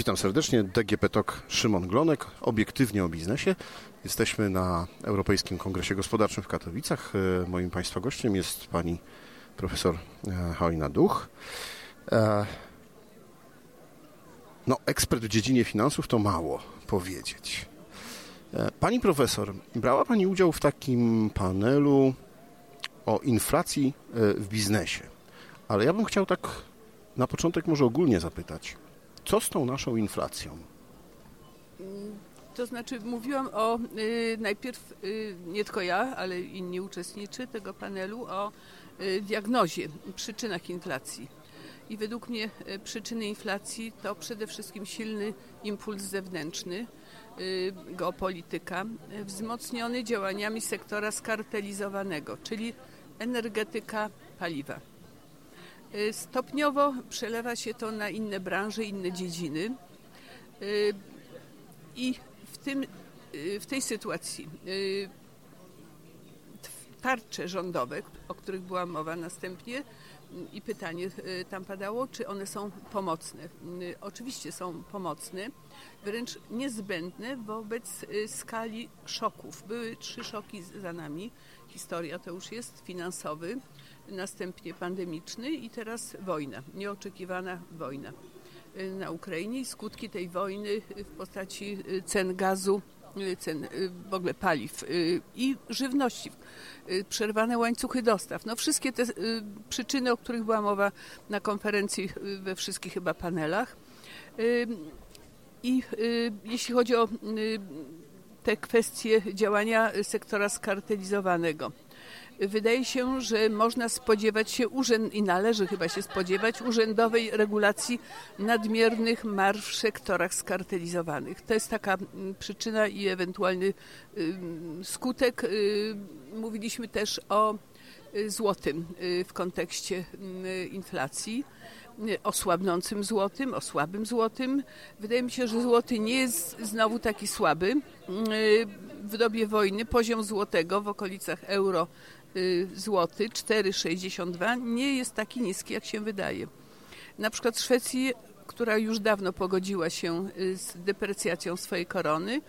Witam serdecznie. DGP TOK Szymon Glonek, obiektywnie o biznesie. Jesteśmy na Europejskim Kongresie Gospodarczym w Katowicach. E, moim Państwa gościem jest pani profesor e, Halina Duch. E, no, ekspert w dziedzinie finansów to mało powiedzieć. Pani profesor, brała Pani udział w takim panelu o inflacji w biznesie. Ale ja bym chciał tak na początek może ogólnie zapytać, co z tą naszą inflacją? To znaczy mówiłam o y, najpierw y, nie tylko ja, ale inni uczestnicy tego panelu o y, diagnozie, przyczynach inflacji. I według mnie y, przyczyny inflacji to przede wszystkim silny impuls zewnętrzny, y, geopolityka, y, wzmocniony działaniami sektora skartelizowanego, czyli energetyka, paliwa. Y, stopniowo przelewa się to na inne branże, inne dziedziny. Y, I w, tym, y, w tej sytuacji tarcze rządowe, o których była mowa następnie i pytanie tam padało, czy one są pomocne. Oczywiście są pomocne, wręcz niezbędne wobec skali szoków. Były trzy szoki za nami. Historia to już jest finansowy, następnie pandemiczny i teraz wojna, nieoczekiwana wojna y, na Ukrainie i skutki tej wojny w postaci y, cen gazu, y, cen w ogóle paliw i żywności, przerwane łańcuchy dostaw. No wszystkie te przyczyny, o których była mowa na konferencji we wszystkich chyba panelach. I jeśli chodzi o te kwestie działania sektora skartelizowanego, wydaje się, że można spodziewać się urzęd i należy chyba się spodziewać urzędowej regulacji nadmiernych marsz w sektorach skartelizowanych. To jest taka mm, przyczyna i ewentualny skutek. Y, mówiliśmy też o y, złotym y, w kontekście inflacji o słabnącym złotym, o słabym złotym. Wydaje mi się, że złoty nie jest znowu taki słaby. W dobie wojny poziom złotego w okolicach euro Y, złoty 4,62 nie jest taki niski, jak się wydaje. Na przykład w Szwecji, która już dawno pogodziła się y, z deprecjacją swojej korony,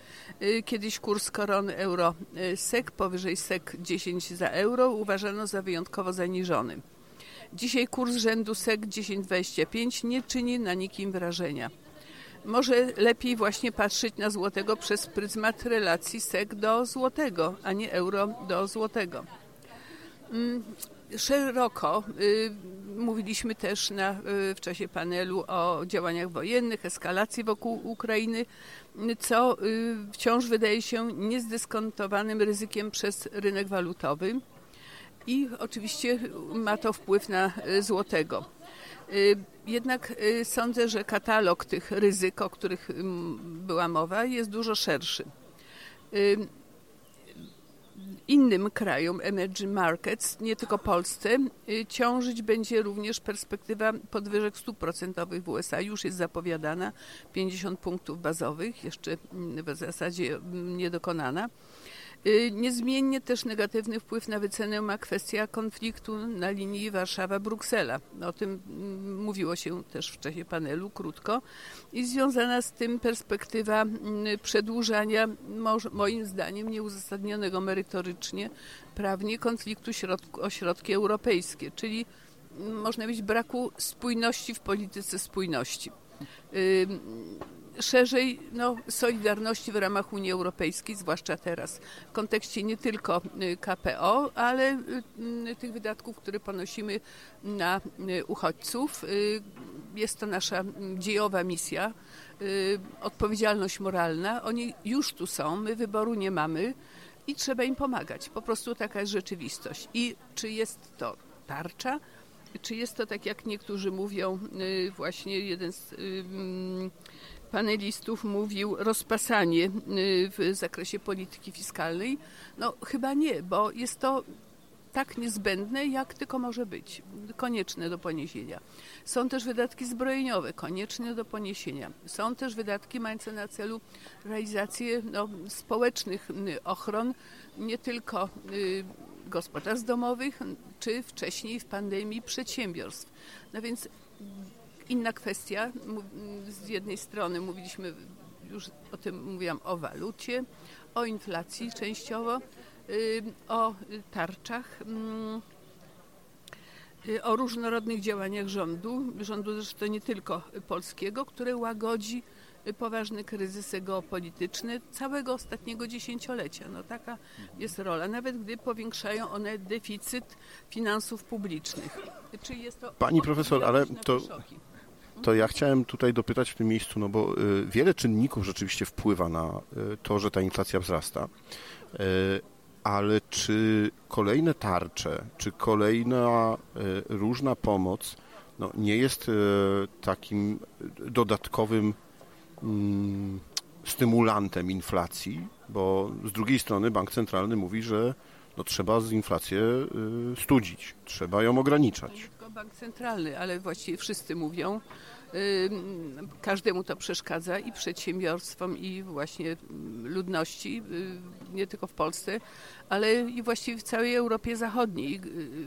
y, kiedyś kurs korony euro SEK powyżej SEK 10 za euro uważano za wyjątkowo zaniżony. Dzisiaj kurs rzędu SEK 10,25 nie czyni na nikim wrażenia. Może lepiej właśnie patrzeć na złotego przez pryzmat relacji SEK do złotego, a nie euro do złotego. Mm, szeroko y, mówiliśmy też na, y, w czasie panelu o działaniach wojennych, eskalacji wokół Ukrainy, co y, wciąż wydaje się niezdyskontowanym ryzykiem przez rynek walutowy i oczywiście ma to wpływ na złotego. Jednak sądzę, że katalog tych ryzyk, o których była mowa, jest dużo szerszy innym krajom emerging markets, nie tylko Polsce, ciążyć będzie również perspektywa podwyżek stóp procentowych w USA. Już jest zapowiadana 50 punktów bazowych, jeszcze w zasadzie niedokonana. Y, niezmiennie też negatywny wpływ na wycenę ma kwestia konfliktu na linii Warszawa-Bruksela. O tym mm, mówiło się też w czasie panelu krótko. I związana z tym perspektywa mm, przedłużania, moim zdaniem nieuzasadnionego merytorycznie, prawnie konfliktu o środki europejskie, czyli mm, można powiedzieć braku spójności w polityce spójności szerzej no, solidarności w ramach Unii Europejskiej, zwłaszcza teraz w kontekście nie tylko y, KPO, ale y, tych wydatków, które ponosimy na y, uchodźców. Jest to nasza dziejowa misja, odpowiedzialność moralna. Oni już tu są, my wyboru nie mamy i trzeba im pomagać. Po prostu taka jest rzeczywistość. I czy jest to tarcza? Czy jest to tak, jak niektórzy mówią, właśnie jeden z panelistów mówił rozpasanie y, w zakresie polityki fiskalnej. No chyba nie, bo jest to tak niezbędne, jak tylko może być, konieczne do poniesienia. Są też wydatki zbrojeniowe, konieczne do poniesienia. Są też wydatki mające na celu realizację no, społecznych ochron, nie tylko y, gospodarstw domowych, czy wcześniej w pandemii przedsiębiorstw. No więc inna kwestia. Z jednej strony mówiliśmy, już o tym mówiłam, o walucie, o inflacji częściowo, o tarczach, mm, o różnorodnych działaniach rządu, rządu zresztą nie tylko polskiego, które łagodzi poważny kryzys geopolityczny całego ostatniego dziesięciolecia. No taka jest rola, nawet gdy powiększają one deficyt finansów publicznych. Czy jest to Pani profesor, ale to, to ja chciałem tutaj dopytać w tym miejscu, no bo y, wiele czynników rzeczywiście wpływa na y, to, że ta inflacja wzrasta. Y, ale czy kolejne tarcze, czy kolejna różna pomoc no, nie jest takim dodatkowym mm, stymulantem inflacji, bo z drugiej strony bank centralny mówi, że no, trzeba z inflację studzić, trzeba ją ograniczać. Bank centralny, ale właściwie wszyscy mówią, y, każdemu to przeszkadza i przedsiębiorstwom, i właśnie ludności, y, nie tylko w Polsce, ale i właściwie w całej Europie Zachodniej.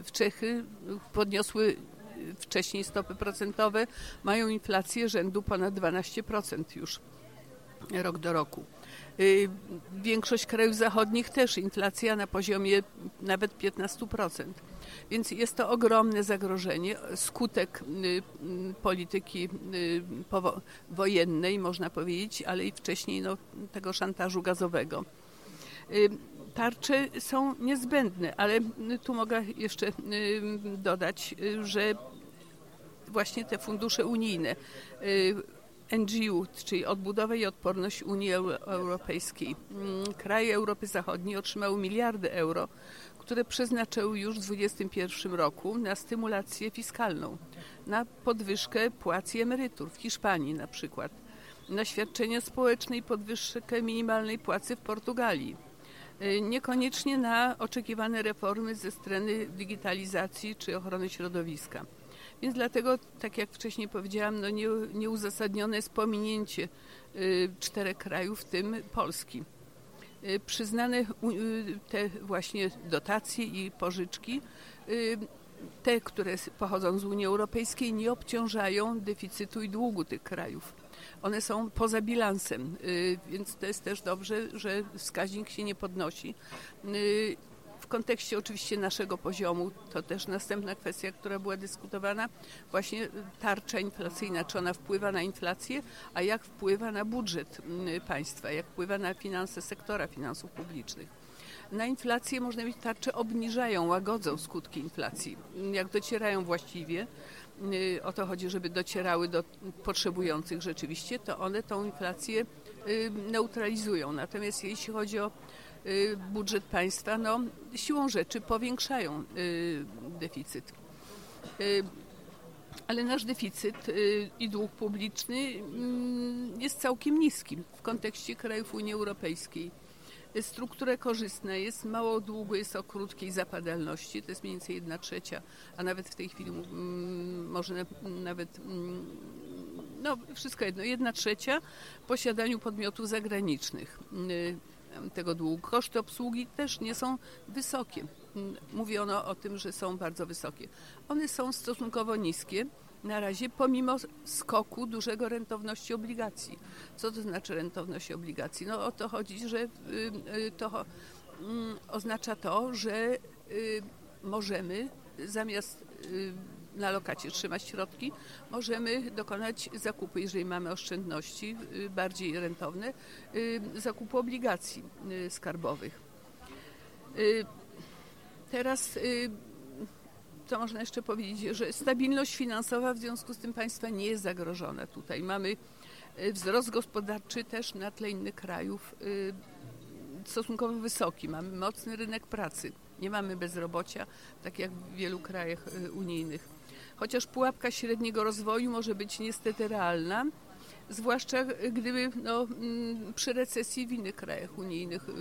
W Czechy podniosły wcześniej stopy procentowe, mają inflację rzędu ponad 12% już rok do roku. Y, większość krajów zachodnich też inflacja na poziomie nawet 15%. Więc jest to ogromne zagrożenie, skutek y, y, polityki wojennej, można powiedzieć, ale i wcześniej no, tego szantażu gazowego. Tarcze są niezbędne, ale tu mogę jeszcze dodać, że właśnie te fundusze unijne, NGU, czyli Odbudowa i Odporność Unii Europejskiej. Mm, kraje Europy Zachodniej otrzymały miliardy euro, które przeznaczyły już w 2021 roku na stymulację fiskalną, na podwyżkę płac i emerytur w Hiszpanii na przykład, na świadczenia społeczne i podwyżkę minimalnej płacy w Portugalii. Y, niekoniecznie na oczekiwane reformy ze strony digitalizacji czy ochrony środowiska. Więc dlatego, tak jak wcześniej powiedziałam, no nie, nieuzasadnione jest pominięcie y, czterech krajów, w tym Polski. Y, przyznane y, te właśnie dotacje i pożyczki, te, które pochodzą z Unii Europejskiej, nie obciążają deficytu i długu tych krajów. One są poza bilansem, więc to jest też dobrze, że wskaźnik się nie podnosi w kontekście oczywiście naszego poziomu, to też następna kwestia, która była dyskutowana, właśnie tarcza inflacyjna, czy ona wpływa na inflację, a jak wpływa na budżet mm, państwa, jak wpływa na finanse sektora finansów publicznych. Na inflację można mieć tarcze obniżają, łagodzą skutki inflacji. Jak docierają właściwie, y, o to chodzi, żeby docierały do potrzebujących rzeczywiście, to one tą inflację y, neutralizują. Natomiast jeśli chodzi o budżet państwa, no, siłą rzeczy powiększają y, deficyt. Y, ale nasz deficyt i dług publiczny mm, jest całkiem niski w kontekście krajów Unii Europejskiej. Struktura korzystna jest, mało długo jest o krótkiej zapadalności, to jest mniej więcej 1 trzecia, a nawet w tej chwili mm, może nawet mm, no wszystko jedno, 1 trzecia posiadaniu podmiotów zagranicznych tego długu. Koszty obsługi też nie są wysokie. Mówiono o tym, że są bardzo wysokie. One są stosunkowo niskie na razie, pomimo skoku dużego rentowności obligacji. Co to znaczy rentowność obligacji? No o to chodzi, że y, y, to mm, oznacza to, że y, możemy zamiast na lokacie trzymać środki, możemy dokonać zakupu, jeżeli mamy oszczędności y, bardziej rentowne, y, zakupu obligacji y, skarbowych. Teraz co można jeszcze powiedzieć, że stabilność finansowa w związku z tym państwa nie jest zagrożona tutaj. Mamy wzrost gospodarczy też na tle innych krajów stosunkowo wysoki. Mamy mocny rynek pracy. Nie mamy bezrobocia, tak jak w wielu krajach unijnych chociaż pułapka średniego rozwoju może być niestety realna, zwłaszcza gdyby no, mm, przy recesji w innych krajach unijnych, y,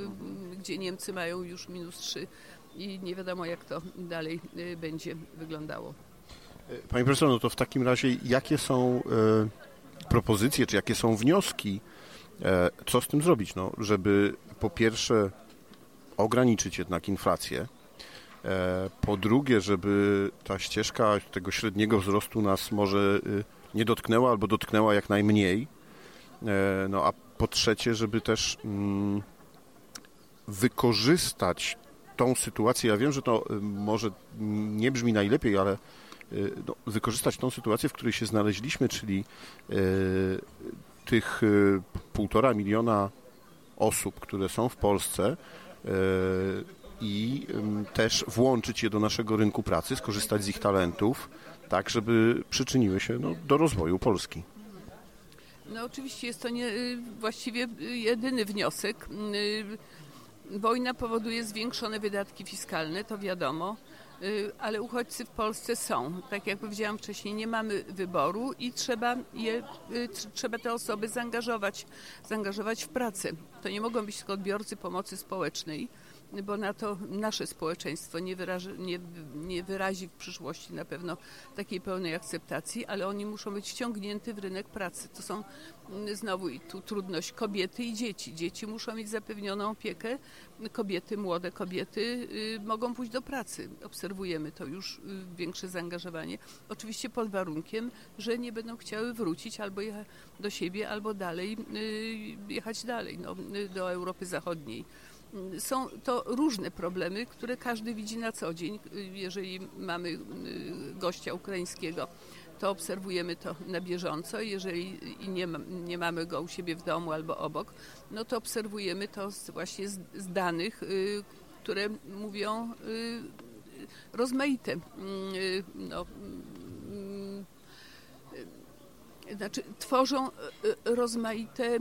gdzie Niemcy mają już minus 3 i nie wiadomo jak to dalej y, będzie wyglądało. Panie profesor, no to w takim razie jakie są e, propozycje, czy jakie są wnioski, e, co z tym zrobić, no, żeby po pierwsze ograniczyć jednak inflację, E, po drugie, żeby ta ścieżka tego średniego wzrostu nas może y, nie dotknęła albo dotknęła jak najmniej. No a po trzecie, żeby też mm, wykorzystać tą sytuację. Ja wiem, że to może nie brzmi najlepiej, ale no, wykorzystać tą sytuację, w której się znaleźliśmy, czyli tych półtora miliona osób, które są w Polsce i też włączyć je do naszego rynku pracy, skorzystać z ich talentów, tak żeby przyczyniły się no, do rozwoju Polski. No oczywiście jest to nie, y, właściwie jedyny wniosek. Y, wojna powoduje zwiększone wydatki fiskalne, to wiadomo, y, ale uchodźcy w Polsce są. Tak jak powiedziałam wcześniej, nie mamy wyboru i trzeba, je, trzeba te osoby zaangażować, zaangażować w pracę. To nie mogą być tylko odbiorcy pomocy społecznej bo na to nasze społeczeństwo nie, wyraży, nie, nie wyrazi w przyszłości na pewno takiej pełnej akceptacji, ale oni muszą być wciągnięty w rynek pracy. To są mm, znowu i tu trudność kobiety i dzieci. Dzieci muszą mieć zapewnioną opiekę, kobiety, młode kobiety y, mogą pójść do pracy. Obserwujemy to już, y, większe zaangażowanie. Oczywiście pod warunkiem, że nie będą chciały wrócić albo jechać do siebie, albo dalej, y, jechać dalej, no, do Europy Zachodniej. Są to różne problemy, które każdy widzi na co dzień. Jeżeli mamy y, gościa ukraińskiego, to obserwujemy to na bieżąco. Jeżeli nie, nie mamy go u siebie w domu albo obok, no to obserwujemy to właśnie z, z danych, y, które mówią y, rozmaite. No, znaczy, tworzą rozmaite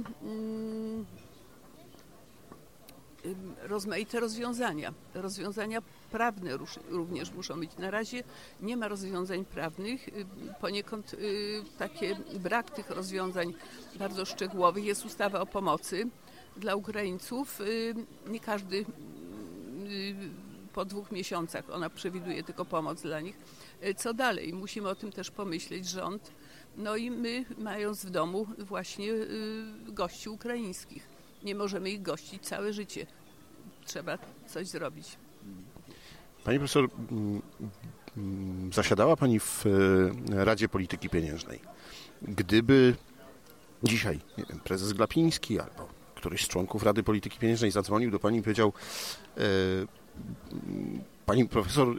rozmaite rozwiązania. Rozwiązania prawne również muszą być. Na razie nie ma rozwiązań prawnych. Poniekąd y, takie brak tych rozwiązań bardzo szczegółowych. Jest ustawa o pomocy dla Ukraińców. Y, nie każdy y, po dwóch miesiącach ona przewiduje tylko pomoc dla nich. Co dalej? Musimy o tym też pomyśleć rząd. No i my, mając w domu właśnie gości ukraińskich nie możemy ich gościć całe życie. Trzeba coś zrobić. Pani profesor, mm, mm, zasiadała Pani w e, Radzie Polityki Pieniężnej. Gdyby dzisiaj wiem, prezes Glapiński albo któryś z członków Rady Polityki Pieniężnej zadzwonił do Pani i powiedział e, Pani profesor, e,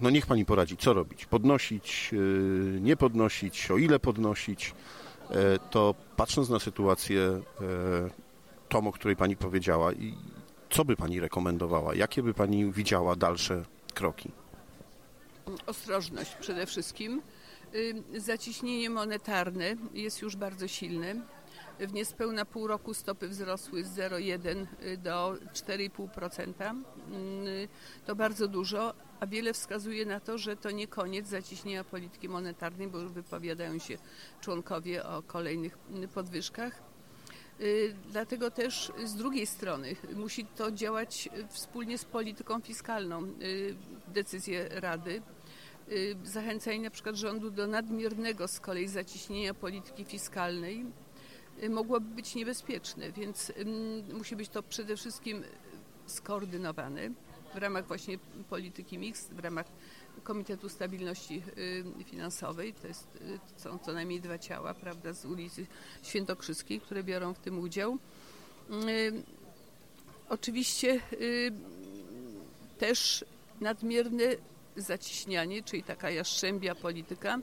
no niech Pani poradzi, co robić? Podnosić, e, nie podnosić, o ile podnosić? To patrząc na sytuację tą, o której Pani powiedziała. I co by Pani rekomendowała? Jakie by Pani widziała dalsze kroki? Ostrożność przede wszystkim. Zaciśnienie monetarne jest już bardzo silne. W niespełna pół roku stopy wzrosły z 0,1 do 4,5%. To bardzo dużo, a wiele wskazuje na to, że to nie koniec zaciśnienia polityki monetarnej, bo już wypowiadają się członkowie o kolejnych podwyżkach. Y, dlatego też z drugiej strony musi to działać wspólnie z polityką fiskalną. Y, decyzje Rady y, zachęcanie na przykład rządu do nadmiernego z kolei zaciśnienia polityki fiskalnej mogłoby być niebezpieczne, więc musi być to przede wszystkim skoordynowane w ramach właśnie polityki mix, w ramach Komitetu Stabilności y, Finansowej. To jest, y, są co najmniej dwa ciała, prawda, z ulicy Świętokrzyskiej, które biorą w tym udział. Y, oczywiście też nadmierne zaciśnianie, czyli taka jaszczębia polityka,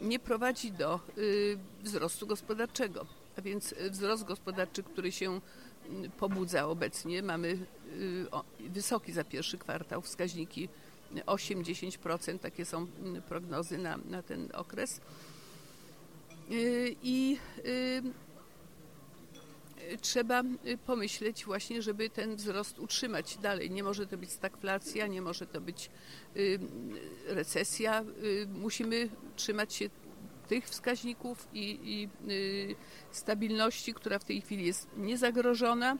nie prowadzi do wzrostu gospodarczego. A więc wzrost gospodarczy, który się pobudza obecnie. Mamy y, wysoki za pierwszy kwartał wskaźniki 8-10%, takie są mm, prognozy na, na ten okres. Y, I y, trzeba pomyśleć właśnie, żeby ten wzrost utrzymać dalej. Nie może to być stagflacja, nie może to być recesja. Musimy trzymać się tych wskaźników i, i y, stabilności, która w tej chwili jest niezagrożona,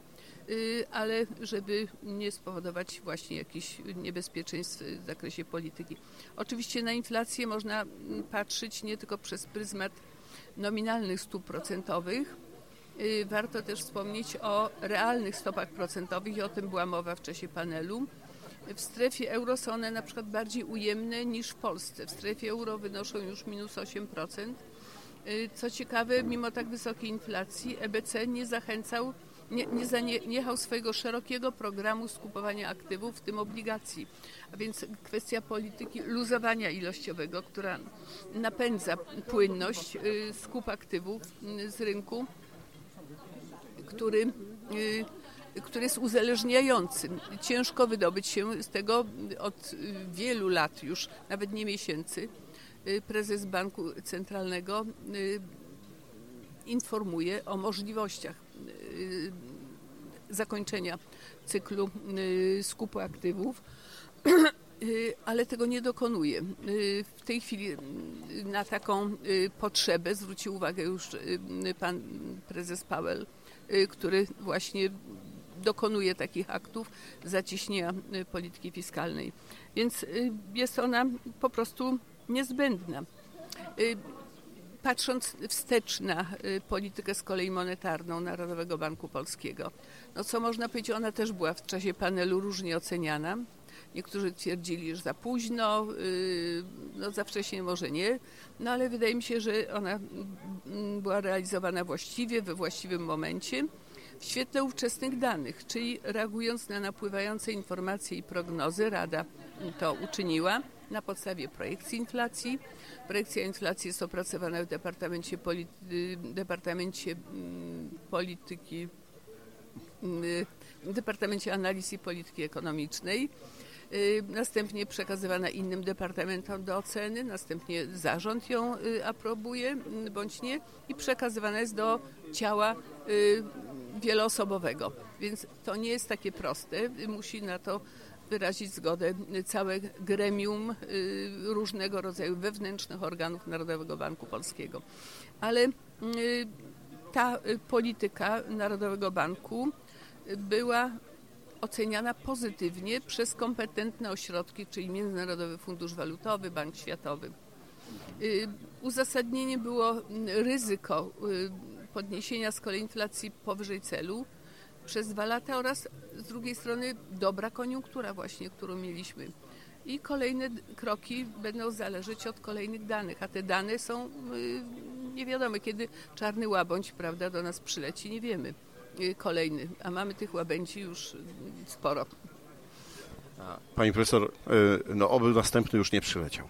y, ale żeby nie spowodować właśnie jakichś niebezpieczeństw w zakresie polityki. Oczywiście na inflację można mm, patrzeć nie tylko przez pryzmat nominalnych stóp procentowych, y, Warto też wspomnieć o realnych stopach procentowych i o tym była mowa w czasie panelu. W strefie euro są one na przykład bardziej ujemne niż w Polsce. W strefie euro wynoszą już minus 8%. Y, Co ciekawe, mimo tak wysokiej inflacji EBC nie zachęcał, nie, nie zaniechał swojego szerokiego programu skupowania aktywów, w tym obligacji. A więc kwestia polityki luzowania ilościowego, która napędza płynność y, skup aktywów y, z rynku, który, który jest uzależniający. Ciężko wydobyć się z tego od wielu lat już, nawet nie miesięcy. Y, Prezes Banku Centralnego y, informuje o możliwościach y, zakończenia cyklu skupu aktywów, ale tego nie dokonuje. W tej chwili na taką potrzebę zwrócił uwagę już pan prezes y, który właśnie dokonuje takich aktów zacieśnienia y, polityki fiskalnej. Więc y, jest ona po prostu niezbędna. Y, Patrząc wstecz na politykę z kolei monetarną Narodowego Banku Polskiego, no co można powiedzieć, ona też była w czasie panelu różnie oceniana. Niektórzy twierdzili, że za późno, no za wcześnie może nie, no ale wydaje mi się, że ona mm, była realizowana właściwie, we właściwym momencie, w świetle ówczesnych danych, czyli reagując na napływające informacje i prognozy, Rada to uczyniła na podstawie projekcji inflacji. Projekcja inflacji jest opracowana w Departamencie, Polity, Departamencie mm, Polityki, mm, Departamencie Analiz i Polityki Ekonomicznej. Y, Następnie przekazywana innym departamentom do oceny, następnie zarząd ją y, aprobuje mm, bądź nie i przekazywana jest do ciała y, wieloosobowego. Więc to nie jest takie proste. Musi na to wyrazić zgodę całe gremium y, różnego rodzaju wewnętrznych organów Narodowego Banku Polskiego. Ale y, ta y, polityka Narodowego Banku była oceniana pozytywnie przez kompetentne ośrodki, czyli Międzynarodowy Fundusz Walutowy, Bank Światowy. Uzasadnienie było ryzyko podniesienia z kolei inflacji powyżej celu przez dwa lata oraz z drugiej strony dobra koniunktura właśnie, którą mieliśmy. I kolejne kroki będą zależeć od kolejnych danych, a te dane są y, nie wiadomo, kiedy czarny łabędź prawda, do nas przyleci, nie wiemy. Y, Kolejny, a mamy tych łabędzi już y, sporo. Pani profesor, no oby następny już nie przyleciał.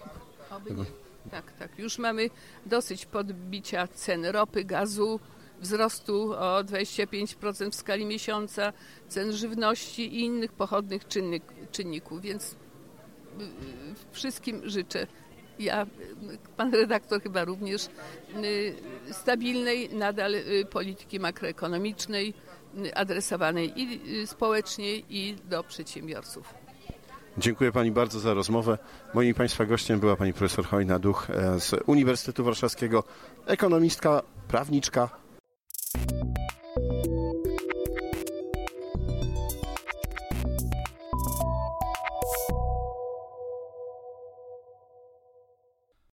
Oby nie. Tak, tak. Już mamy dosyć podbicia cen ropy, gazu, wzrostu o 25% w skali miesiąca, cen żywności i innych pochodnych czynnik, czynników, więc y, y, wszystkim życzę. Ja, pan redaktor chyba również, y, stabilnej nadal polityki makroekonomicznej, adresowanej i społecznie, i do przedsiębiorców. Dziękuję Pani bardzo za rozmowę. Moim Państwa gościem była Pani profesor Hojna Duch e, z Uniwersytetu Warszawskiego, ekonomistka, prawniczka,